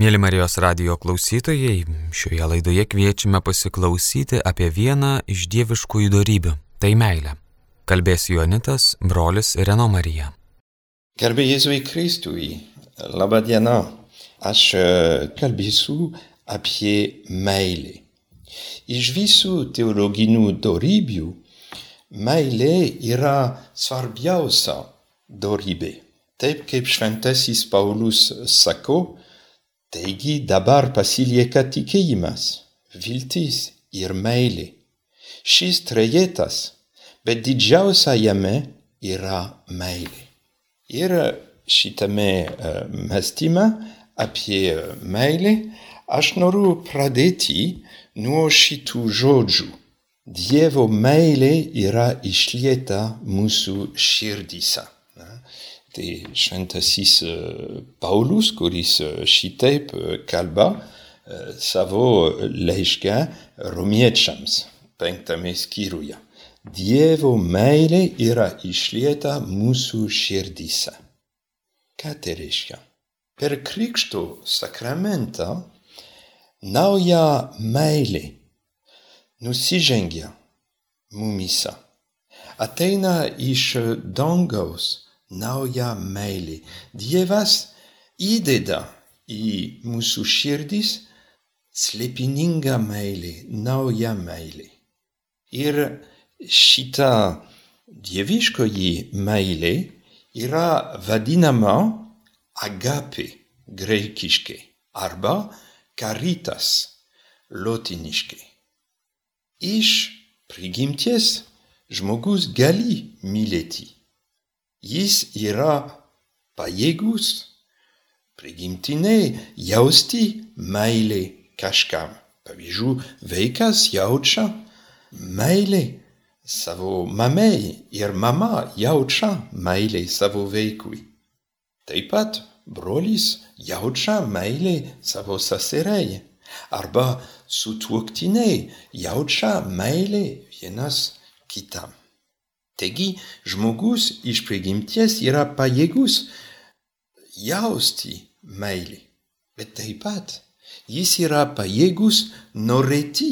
Mėly Marijos radio klausytojai, šioje laidoje kviečiame pasiklausyti apie vieną iš dieviškųjų darybių - tai meilė. Kalbės Jonitas, brolis Reno Marija. Garbė Jėzui Kristui, laba diena. Aš e, kalbėsiu apie meilę. Iš visų teologinių darybių, meilė yra svarbiausia darybė. Taip kaip šventasis Paulius sako, Taigi dabar pasilieka tikėjimas, viltis ir meilė. Šis trejetas, bet didžiausia jame yra meilė. Ir šitame uh, mąstyme apie meilę aš noriu pradėti nuo šitų žodžių. Dievo meilė yra išlieta mūsų širdise. Tai šventasis Paulus, kuris šitaip kalba savo laiške romiečiams penktame skyriuje. Dievo meilė yra išlieta mūsų širdise. Ką tai reiškia? Per krikšto sakramentą nauja meilė nusižengia mumisa. Ateina iš dangaus nauja meilė. Dievas įdeda į mūsų širdis slėpiningą meilę, naują meilę. Ir šita dieviškoji meilė yra vadinama agape graikiškai arba caritas lotiniškai. Iš prigimties žmogus gali mylėti jis yra pajėgus prigimtinai jausti meilę kažkam. Pavyzdžiui, vaikas jaučia meilę savo mamai ir mama jaučia meilę savo vaikui. Taip pat brolis jaučia meilę savo seserei arba sutuoktiniai jaučia meilę vienas kitam. Taigi žmogus iš prigimties yra pajėgus jausti meilį, bet taip pat jis yra pajėgus norėti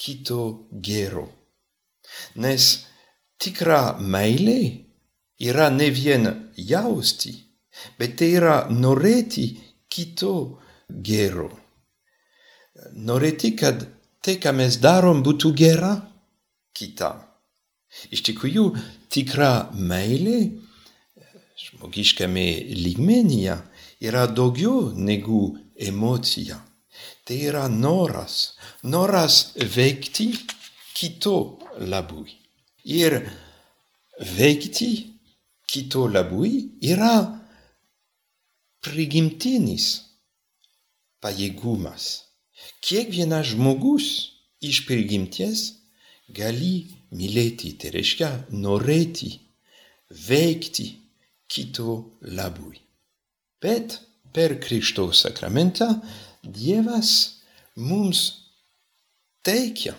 kito gero. Nes tikra meilė yra ne vien jausti, bet tai yra norėti kito gero. Norėti, kad tai, ką mes darom, būtų gera kitam. Iš tikrųjų, tikra meilė žmogiškame lygmenyje yra daugiau negu emocija. Tai yra noras, noras veikti kito labui. Ir veikti kito labui yra prigimtinis pajėgumas. Kiekvienas žmogus iš prigimties gali mylėti, tai reiškia norėti, veikti kito labui. Bet per Krikšto sakramentą Dievas mums teikia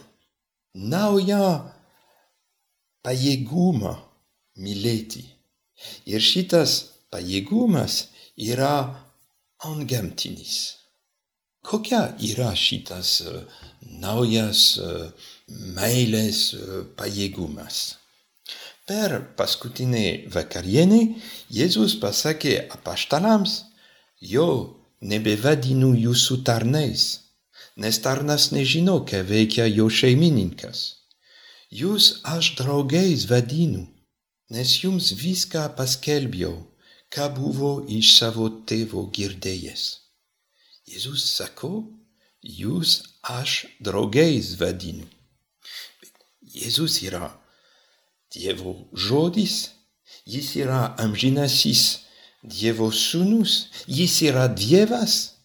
naują pajėgumą mylėti. Ir šitas pajėgumas yra antgamtinis. Kokia yra šitas naujas meilės pajėgumas. Per paskutinį vakarienę Jėzus pasakė apaštalams, jo nebevadinu jūsų tarnais, nes tarnas nežino, ką veikia jo šeimininkas. Jūs aš draugais vadinu, nes jums viską paskelbiau, ką buvo iš savo tėvo girdėjęs. Jėzus sako, jūs aš draugais vadinu. Jėzus yra Dievo žodis, jis yra amžinasis Dievo sūnus, jis yra Dievas.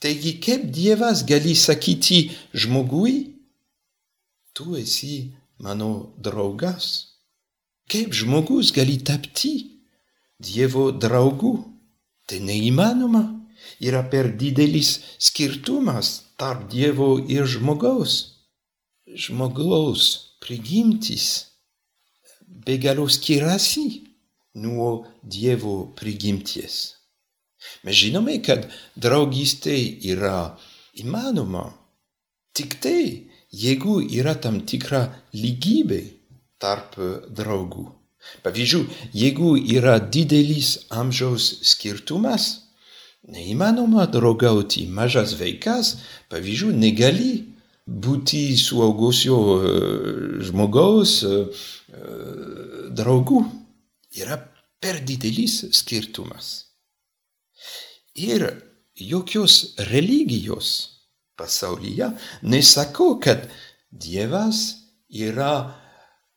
Taigi kaip Dievas gali sakyti žmogui, tu esi mano draugas. Kaip žmogus gali tapti Dievo draugu? Tai neįmanoma. Yra per didelis skirtumas tarp Dievo ir žmogaus. Žmogaus prigimtis be galo skiriasi nuo Dievo prigimties. Mes žinome, kad draugystė yra įmanoma. Tik tai, jeigu yra tam tikra lygybė tarp draugų. Pavyzdžiui, jeigu yra didelis amžiaus skirtumas, neįmanoma draugauti. Mažas vaikas, pavyzdžiui, negali būti suaugusio žmogaus draugų. Yra per didelis skirtumas. Ir jokios religijos pasaulyje nesako, kad Dievas yra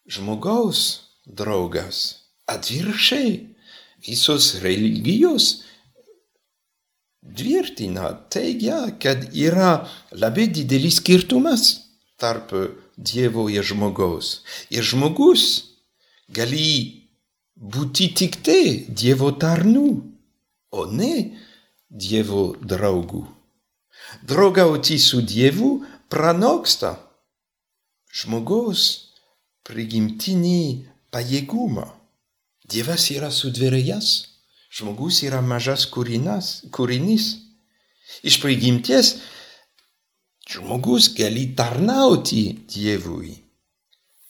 žmogaus draugas. Atvirkščiai, visos religijos tvirtina, teigia, kad yra labai didelis skirtumas tarp Dievo ir žmogaus. Ir žmogus gali būti tik tai Dievo tarnų, o ne Dievo draugų. Draugauti su Dievu pranoksta žmogaus prigimtinį pajėgumą. Dievas yra sudvėrėjas, žmogus yra mažas kūrinas, kūrinys. Iš prigimties žmogus gali tarnauti Dievui,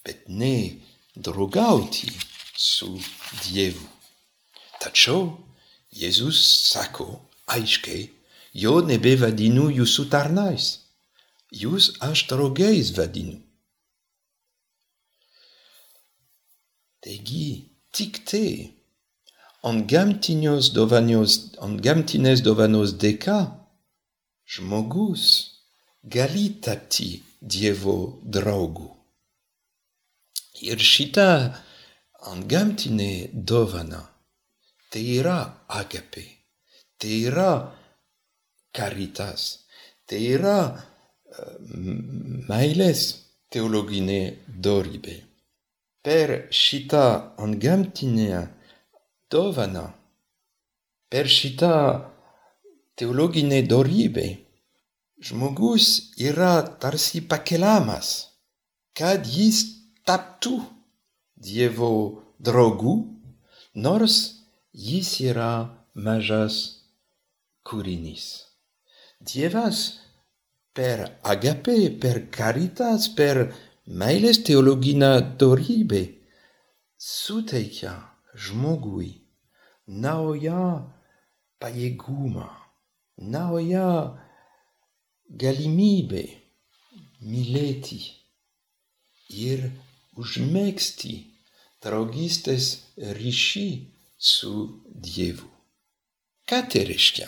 bet ne draugauti su Dievu. Tačiau Jėzus sako aiškiai, jo nebevadinu jūsų tarnais, jūs aš draugais vadinu. Taigi, tik tai ant gamtinės dovanos, ant gamtinės dovanos dėka žmogus gali tapti Dievo draugu. Ir šitą antgamtinę dovaną tai yra agape, tai yra caritas, tai yra meilės teologinė dorybė. Per šitą antgamtinę dovaną, per šitą teologinę dorybę, žmogus yra tarsi pakeliamas, kad jis taptų Dievo draugų, nors jis yra mažas kūrinys. Dievas per agape, per caritas, per meilės teologinę dorybę suteikia žmogui naują pajėgumą, naują galimybę mylėti ir užmėgsti draugystės ryšį su Dievu. Ką tai reiškia?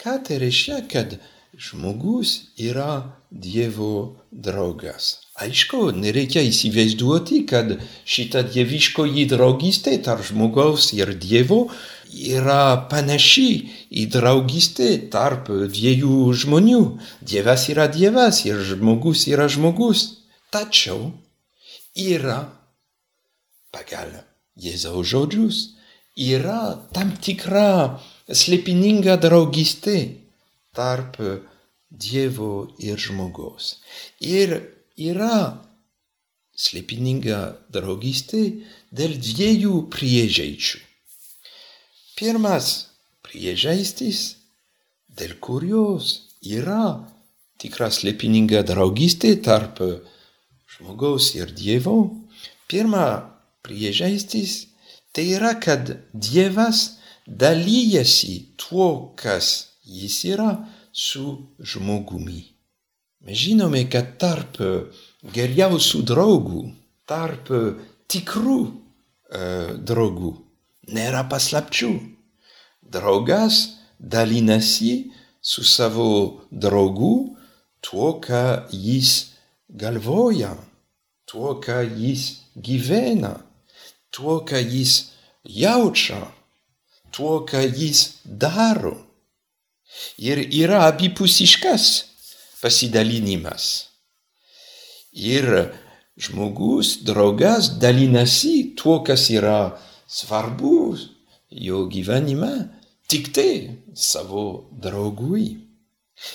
Ką tai reiškia, kad žmogus yra Dievo draugas? Aišku, nereikia įsivaizduoti, kad šita dieviškoji draugystė tarp žmogaus ir Dievo yra panaši į draugystę tarp dviejų žmonių. Dievas yra Dievas ir žmogus yra žmogus. Tačiau yra, pagal Jėzaus žodžius, yra tam tikra slėpininga draugystė tarp Dievo ir žmogaus. Ir yra slėpininga draugystė dėl dviejų priežasčių. Pirmas priežastis, dėl kurios yra tikra slėpininga draugystė tarp žmogaus ir Dievo. Pirma priežastis tai yra, kad Dievas dalyjasi tuo, kas jis yra, su žmogumi. Mes žinome, kad tarp geriausių draugų, tarp tikrų uh, draugų nėra paslapčių. Draugas dalinasi su savo draugu tuo, ką jis galvoja, tuo, ką jis gyvena, tuo, ką jis jaučia, tuo, ką jis daro. Ir yra abipusiškas pasidalinimas. Ir žmogus, draugas dalinasi tuo, kas yra svarbu jo gyvenime, tik tai savo draugui.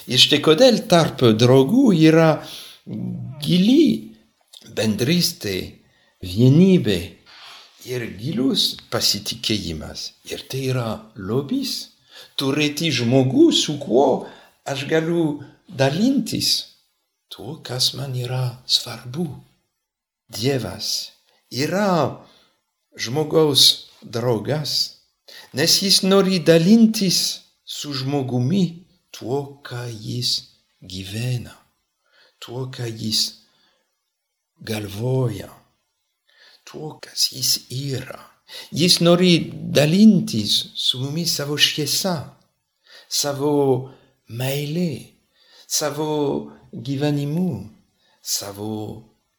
Ir štai kodėl tarp draugų yra gili bendrystė, vienybė ir gilus pasitikėjimas. Ir tai yra lobis. turėti žmogų, su kuo aš galiu dalintis tuo, kas man yra svarbu. Dievas yra žmogaus draugas, nes jis nori dalintis su žmogumi tuo, ką jis gyvena, tuo, ką jis galvoja, tuo, kas jis yra. Jis nori dalintis su mumis savo šviesa, savo meilė, savo gyvenimu, savo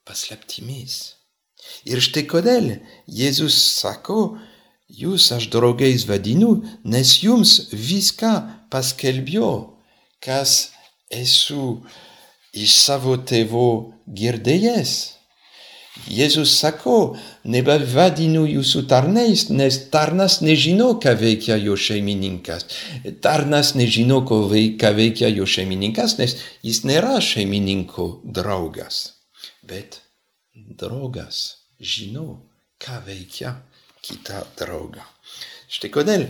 paslaptimis. Ir štai kodėl Jėzus sako, jūs aš draugais vadinu, nes jums viską paskelbiu, kas esu iš savo tėvo girdėjęs. Jėzus sako, nebevadinu jūsų tarnais, nes tarnas nežino, ką veikia jo šeimininkas. Tarnas nežino, ką veikia jo šeimininkas, nes jis nėra šeimininko draugas. Bet draugas žino, ką veikia kitą draugą. Štai kodėl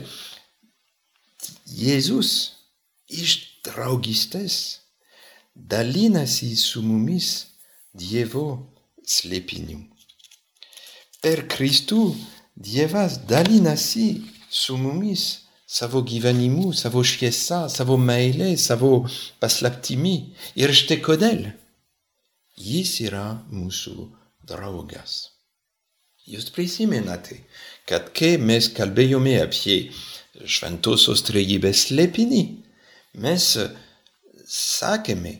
Jėzus iš draugystės dalinasi su mumis Dievo slėpiniu. Per Kristų Dievas dalinasi su mumis savo gyvenimu, savo šviesa, savo meilė, savo paslaptimi. Ir štai kodėl jis yra mūsų draugas. Jūs prisimenate, kad kai mes kalbėjome apie šventosios trejybės slėpinį, mes sakėme,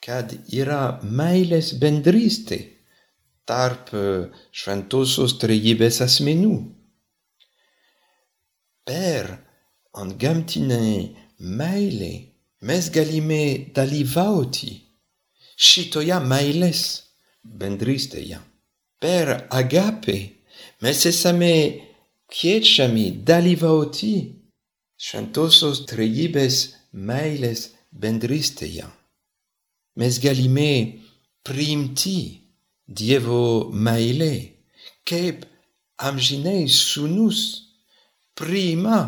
kad yra meilės bendrystė tarp šventosios trejybės asmenų. Per antgamtinę meilę mes galime dalyvauti šitoje meilės bendrystėje per agapę mes esame kviečiami dalyvauti šventosios trejybės meilės bendrystėje. Mes galime priimti Dievo meilę, kaip amžinai sūnus priima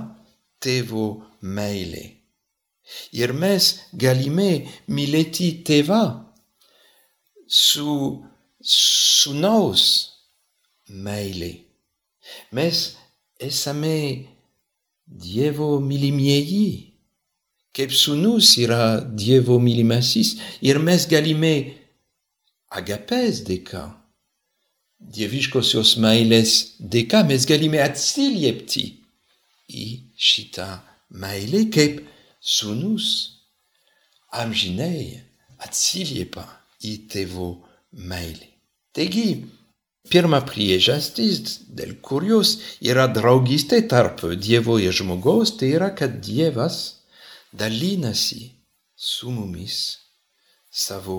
tėvo meilę. Ir mes galime mylėti tėvą su sūnaus meilė. Mes esame Dievo mylimieji, kaip sūnus yra Dievo mylimasis ir mes galime agapės dėka, dieviškosios meilės dėka, mes galime atsiliepti į šitą meilę kaip sūnus amžinai atsiliepa į tėvo meilę. Taigi, pirma priežastis, dėl kurios yra draugystė tarp Dievo ir žmogaus, tai yra, kad Dievas dalinasi su mumis savo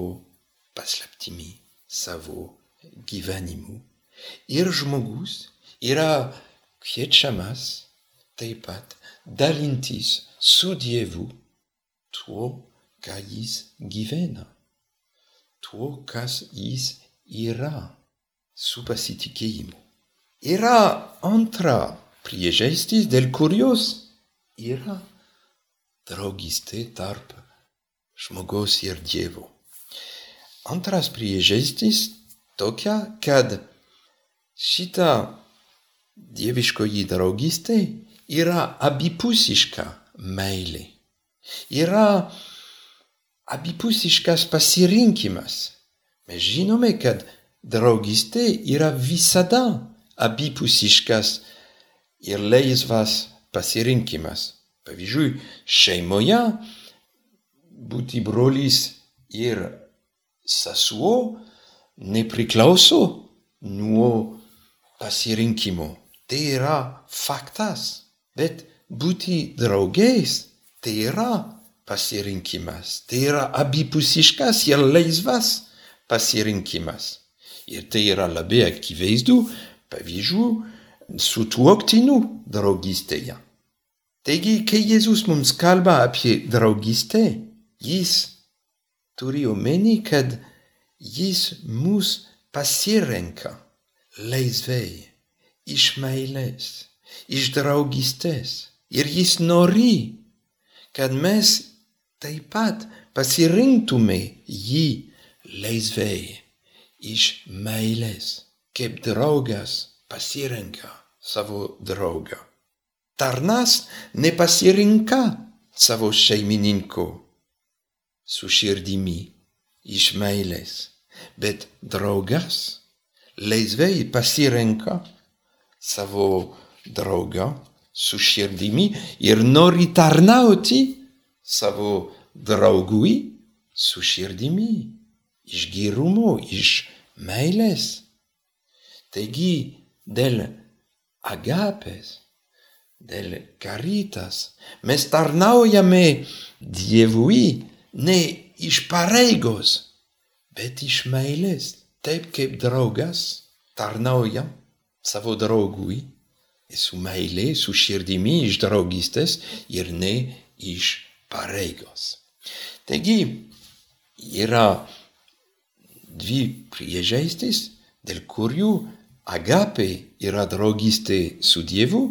paslaptimi, savo gyvenimu. Ir žmogus yra kviečiamas taip pat dalintis su Dievu tuo, ką jis gyvena, tuo, kas jis yra su pasitikėjimu. Yra antra priežastis, dėl kurios yra draugystė tarp žmogaus ir Dievo. Antras priežastis tokia, kad šita dieviškoji draugystė yra abipusiška meilė. Yra abipusiškas pasirinkimas. Mes žinome, kad draugystė yra visada abipusiškas ir laisvas pasirinkimas. Pavyzdžiui, šeimoje būti brolis ir sesuo nepriklauso nuo pasirinkimo. Tai yra faktas. Bet būti draugais tai yra pasirinkimas. Tai yra abipusiškas ir laisvas pasirinkimas. Ir tai yra labai akivaizdu pavyzdžių su tuoktiniu draugystėje. Taigi, kai Jėzus mums kalba apie draugystę, jis turi omeny, kad jis mus pasirenka laisvai, iš meilės, iš draugystės. Ir jis nori, kad mes taip pat pasirinktume jį laisvai iš meilės, kaip draugas pasirenka savo draugą. Tarnas nepasirinka savo šeimininko su širdimi iš meilės, bet draugas laisvai pasirenka savo draugą su širdimi ir nori tarnauti savo draugui su širdimi, iš gerumo, iš meilės. Taigi, dėl agapės, dėl caritas, mes tarnaujame Dievui ne iš pareigos, bet iš meilės, taip kaip draugas tarnauja savo draugui su meilė, su širdimi iš draugystės ir ne iš pareigos. Taigi yra dvi priežastys, dėl kurių agapė yra draugystė su Dievu.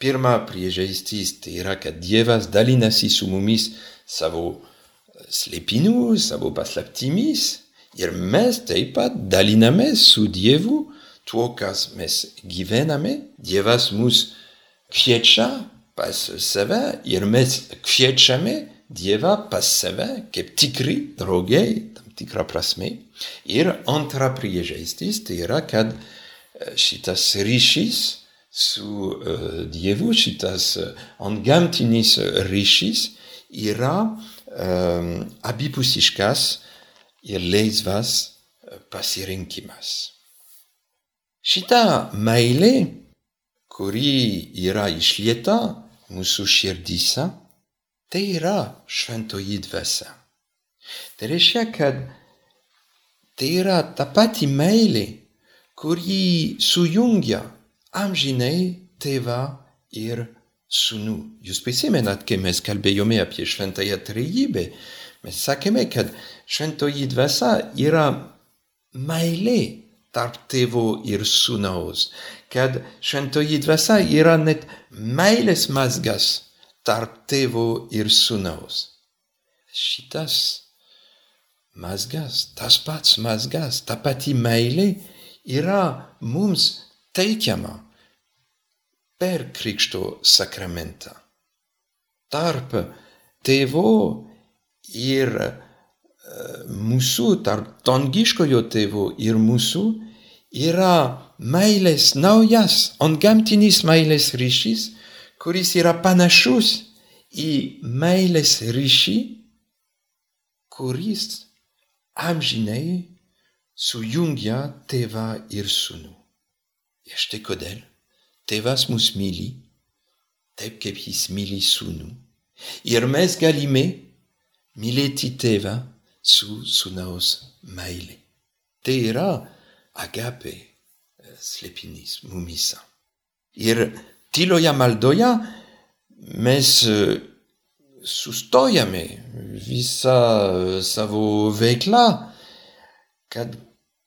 Pirma priežastis tai yra, kad Dievas dalinasi su mumis savo slėpinių, savo paslaptimis ir mes taip pat dalinamės su Dievu tuo, kas mes gyvename. Dievas mus kviečia pas save ir mes kviečiame Dievą pas save kaip tikri draugai, tam tikrą prasme. Ir antra priežastis tai yra, kad šitas ryšys su uh, Dievu, šitas uh, antgamtinis ryšys yra um, abipusiškas ir laisvas pasirinkimas. Šita meilė, kuri yra išlieta mūsų širdise, tai yra šventoji dvasia. Tai reiškia, kad tai yra ta pati meilė, kuri sujungia amžinai tėvą ir sūnų. Jūs prisimenat, kai mes kalbėjome apie šventąją trejybę, mes sakėme, kad šventoji dvasia yra meilė tarp tėvo ir sūnaus, kad šventoji dvasia yra net meilės mazgas tarp tėvo ir sūnaus. Šitas mazgas, tas pats mazgas, ta pati meilė yra mums teikiama per Krikšto sakramentą. Tarp tėvo ir mūsų, tarp dangiškojo tėvo ir mūsų yra meilės naujas, antgamtinis meilės ryšys, kuris yra panašus į meilės ryšį, kuris amžinai sujungia tėvą ir sūnų. Ir štai kodėl tėvas mus myli, taip kaip jis myli sūnų. Ir mes galime mylėti tėvą su sūnaus meilė. Tai yra agape slėpinys mumisa. Ir tyloje maldoje mes sustojame visą savo veiklą, kad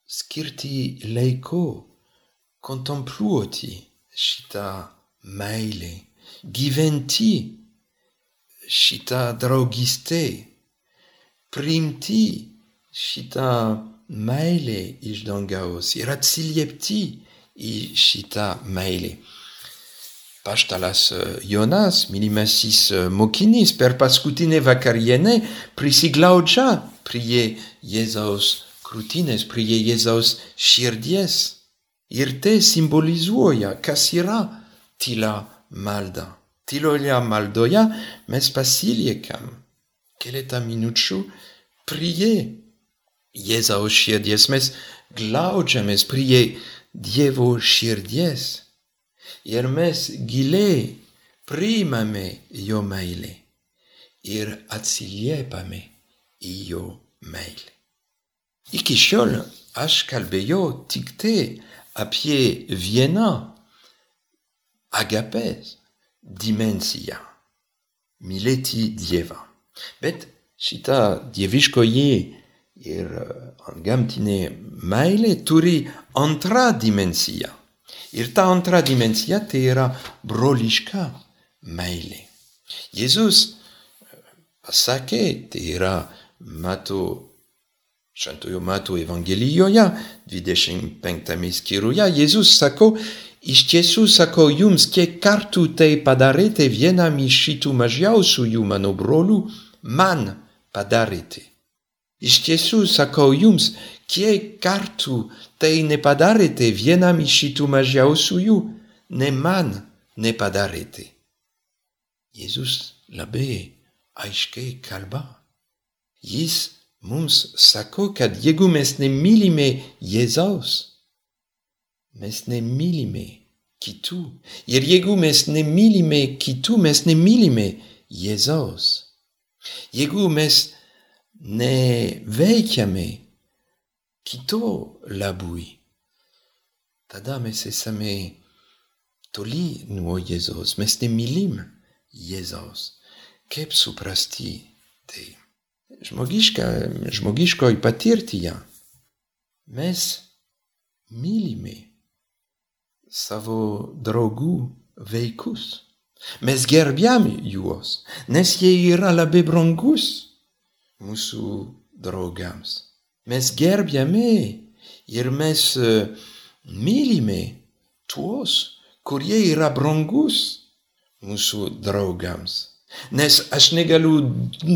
skirti laiko kontempluoti šitą meilę, gyventi šitą draugystę, priimti šitą meilę iš dangaus ir atsiliepti į šitą meilę. Paštalas Jonas, mylimasis mokinys, per paskutinę vakarienę prisiglaudžia prie Jėzaus krūtinės prie Jėzaus širdies. Ir tai simbolizuoja, kas yra tyla malda. Tyloje maldoje mes pasiliekam keletą minučių prie Jėzaus širdies, mes glaudžiamės prie Dievo širdies ir mes giliai priimame jo meilę ir atsiliepame į jo meilę. Iki šiol aš kalbėjau tik tai apie vieną agapės dimensiją - mylėti Dievą. Bet šita dieviškoji ir antgamtinė meilė turi antrą dimensiją. Ir ta antra dimensija tai yra broliška meilė. Jėzus pasakė, tai yra Mato, šventojo Mato Evangelijoje, 25 skyriuje, Jėzus sako, iš tiesų sako jums, kiek kartų tai padarėte vienam iš šitų mažiausiųjų mano brolių, man padarėte. Iš tiesų sakau jums, kiek kartų tai nepadarėte vienam iš šitų mažiausiųjų, ne man nepadarėte. Jėzus labai aiškiai kalba. Jis mums sako, kad jeigu mes nemylime Jėzaus, mes nemylime kitų. Ir jeigu mes nemylime kitų, mes nemylime Jėzaus. Jeigu mes neveikiame kito labui, tada mes esame toli nuo Jėzaus, mes nemylim Jėzaus. Kaip suprasti tai? Žmogiška, žmogiškoj patirtyje mes mylime savo draugų vaikus. Mes gerbiam juos, nes jie yra labai brangus mūsų draugams. Mes gerbiame ir mes mylime tuos, kurie yra brangus mūsų draugams. Nes aš negaliu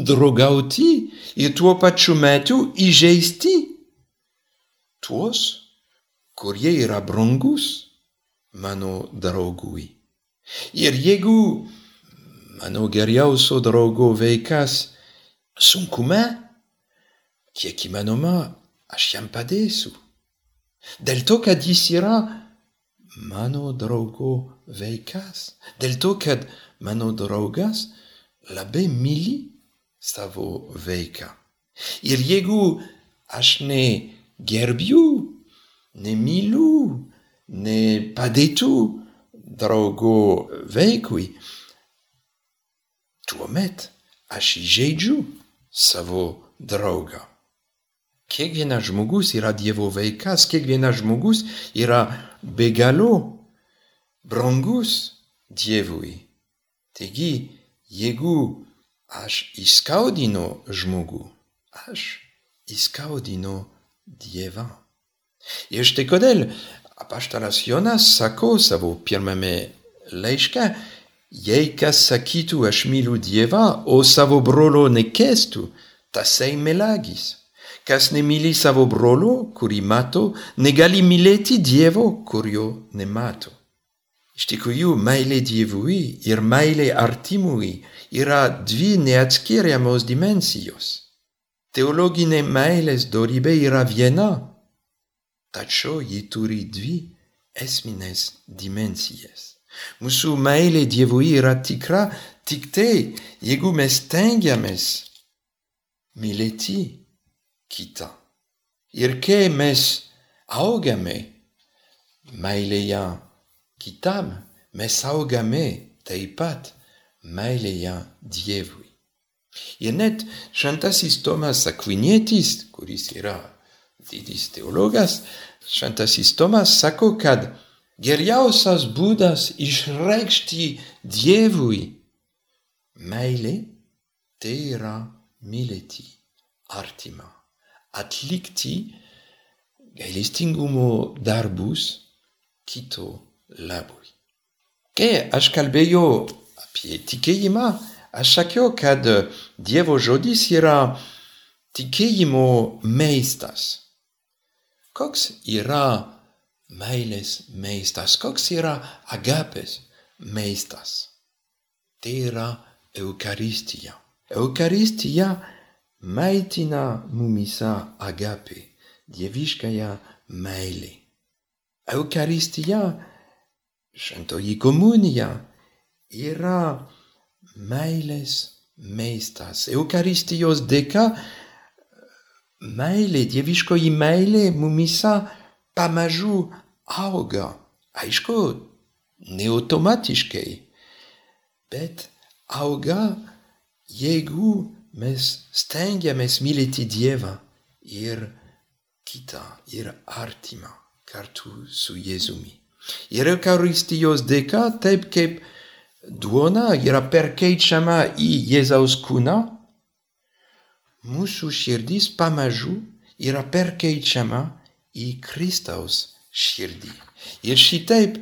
draugauti ir tuo pačiu metu įžeisti tuos, kurie yra brangus mano draugui. Ir jeigu mano geriausio draugo vaikas sunkume, kiek įmanoma, aš jam padėsiu. Dėl to, kad jis yra mano draugo vaikas. Dėl to, kad mano draugas labai myli savo vaiką. Ir jeigu aš negerbiu, nemyliu, nepadėtų draugo vaikui, tuomet aš įžeidžiu savo draugą. Kiekvienas žmogus yra Dievo vaikas, kiekvienas žmogus yra be galo brangus Dievui. Taigi, jeigu aš įskaudinu žmogų, aš įskaudinu Dievą. Ir štai kodėl apaštalas Jonas sako savo pirmame laiške, jei kas sakytų aš myliu Dievą, o savo brolo nekestų, tasai melagis. Kas nemyli savo brolo, kurį mato, negali mylėti Dievo, kurio nemato. Iš tikrųjų, meilė Dievui ir meilė artimui yra dvi neatskiriamos dimensijos. Teologinė meilės dorybė yra viena, tačiau ji turi dvi esminės dimensijas. Mūsų meilė Dievui yra tikra tik tai, jeigu mes tengiamės mylėti kitą. Ir kai mes augame meilėje kitam mesaogame teipat maileian dievui. Ienet chantasis Thomas aquinietis, curis ira didis teologas, chantasis Thomas sacocad, geriausas Budas ishrexti dievui, maile tera mileti artima, atlicti gaelistingumo darbus, cito labui. Kai aš kalbėjau apie tikėjimą, aš sakiau, kad Dievo žodis yra tikėjimo meistas. Koks yra meilės meistas, koks yra agapės meistas? Tai yra Eukaristija. Eukaristija maitina mumisa agape, dieviškąją meilę. Eukaristija, šventoji komunija, yra meilės meistas. Eukaristijos dėka meilė, dieviškoji meilė mumisa pamažu auga. Aišku, neautomatiškai, bet auga, jeigu mes stengiamės mylėti Dievą ir kitą, ir artimą kartu su Jėzumi. Ir Eukaristijos dėka, taip kaip duona yra perkeičiama į Jėzaus kūną, mūsų širdis pamažu yra perkeičiama į Kristaus širdį. Ir šitaip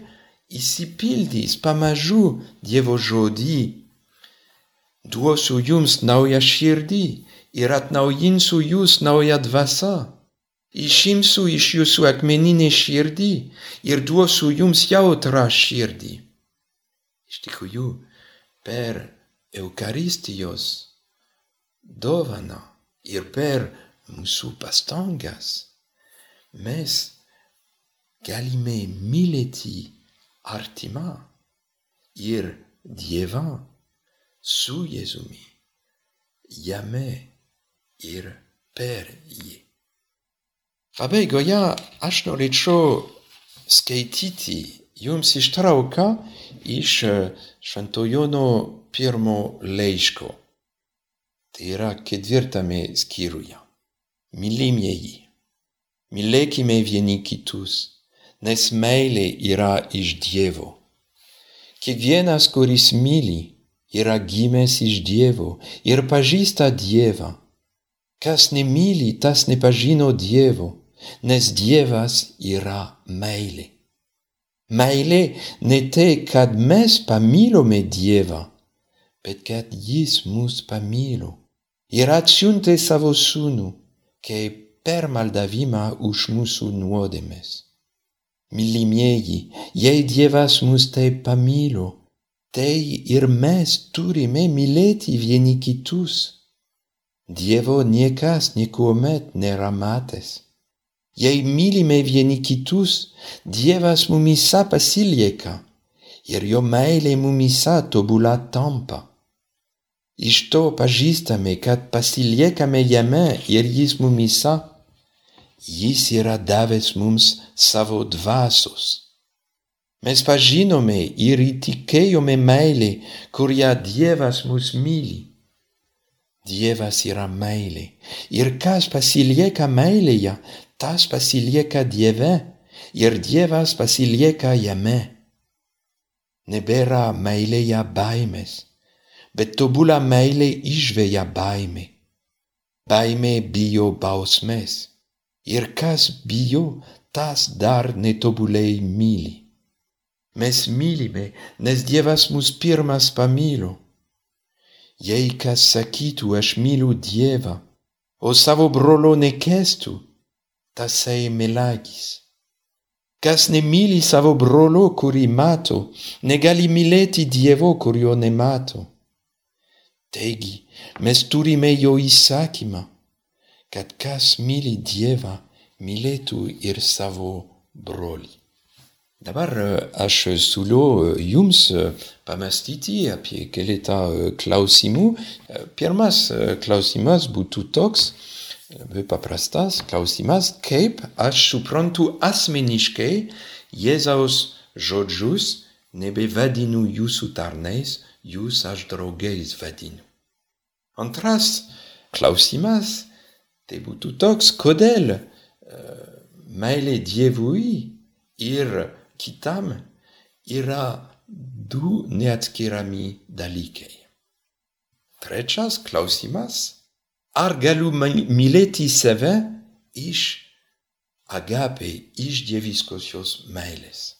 įsipildys pamažu Dievo žodį. Duosiu jums naują širdį ir atnaujinsiu jūs naują dvasą. Išimsiu iš jūsų akmeninį širdį ir duosiu jums jautrą širdį. Iš tikrųjų, per Eukaristijos dovaną ir per mūsų pastangas mes galime mylėti artimą ir Dievą su Jėzumi, jame ir per jį. Pabaigoje aš norėčiau skaityti jums ištrauką iš Švento Jono pirmo laiško. Tai yra ketvirtame skyriuje. Mylimieji, mylėkime vieni kitus nes meilė yra iš Dievo. Kiekvienas, kuris myli, yra gimęs iš Dievo ir pažįsta Dievą. Kas nemyli, tas nepažino Dievo, nes Dievas yra meilė. Meilė ne tai, kad mes pamilome Dievą, bet kad Jis mus pamilo ir atsiuntė savo sūnų, kaip per maldavimą už mūsų nuodėmes. Mylimieji, jei Dievas mus taip pamilo, tai ir mes turime mylėti vieni kitus. Dievo niekas niekuomet nėra matęs. Jei mylime vieni kitus, Dievas mumisa pasilieka ir jo meilė mumisa tobula tampa. Iš to pažįstame, kad pasiliekame jame ir jis mumisa jis yra davęs mums savo dvasos. Mes pažinome ir įtikėjome meilė, kurią Dievas mus myli. Dievas yra meilė. Ir kas pasilieka meilėje, tas pasilieka Dieve ir Dievas pasilieka jame. Nebėra meilėje baimės, bet tobula meilė išveja baimė. Baimė bijo bausmės ir kas bijo, tas dar netobulai myli. Mes mylime, nes Dievas mus pirmas pamilo. Jei kas sakytų, aš myliu Dievą, o savo brolo nekestų, tasai melagis. Kas nemyli savo brolo, kurį mato, negali mylėti Dievo, kurio nemato. Taigi, mes turime jo įsakymą kad kas myli Dievą, mylėtų ir savo brolį. Dabar aš siūliu jums pamastyti apie keletą klausimų. Pirmas klausimas būtų toks, labai paprastas klausimas, kaip aš suprantu asmeniškai Jėzaus žodžius, nebevadinu jūsų tarnais, jūs aš draugais vadinu. Antras klausimas, Tai būtų toks, kodėl meilė Dievui ir kitam yra du neatskiriami dalykai. Trečias klausimas, ar galiu mylėti save iš agape, iš dieviskosios meilės.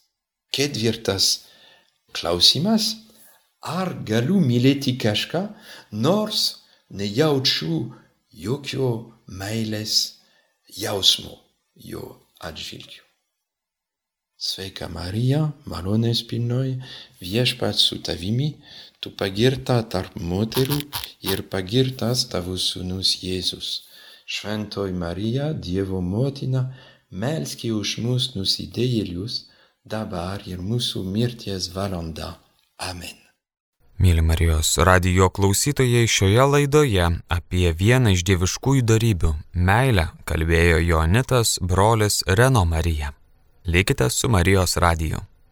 Ketvirtas klausimas, ar galiu mylėti kažką, nors nejaučiu jokio meilės jausmo jo atžvilgiu. Sveika Marija, malonės pilnoji, viešpats su tavimi, tu pagirta tarp moterų ir pagirtas tavo sūnus Jėzus. Šventoji Marija, Dievo motina, melski už mus nusidėjėlius, dabar ir mūsų mirties valanda. Amen. Mėly Marijos radijo klausytojai šioje laidoje apie vieną iš dieviškųjų darybių - meilę kalbėjo Joanitas brolis Reno Marija. Likite su Marijos radiju.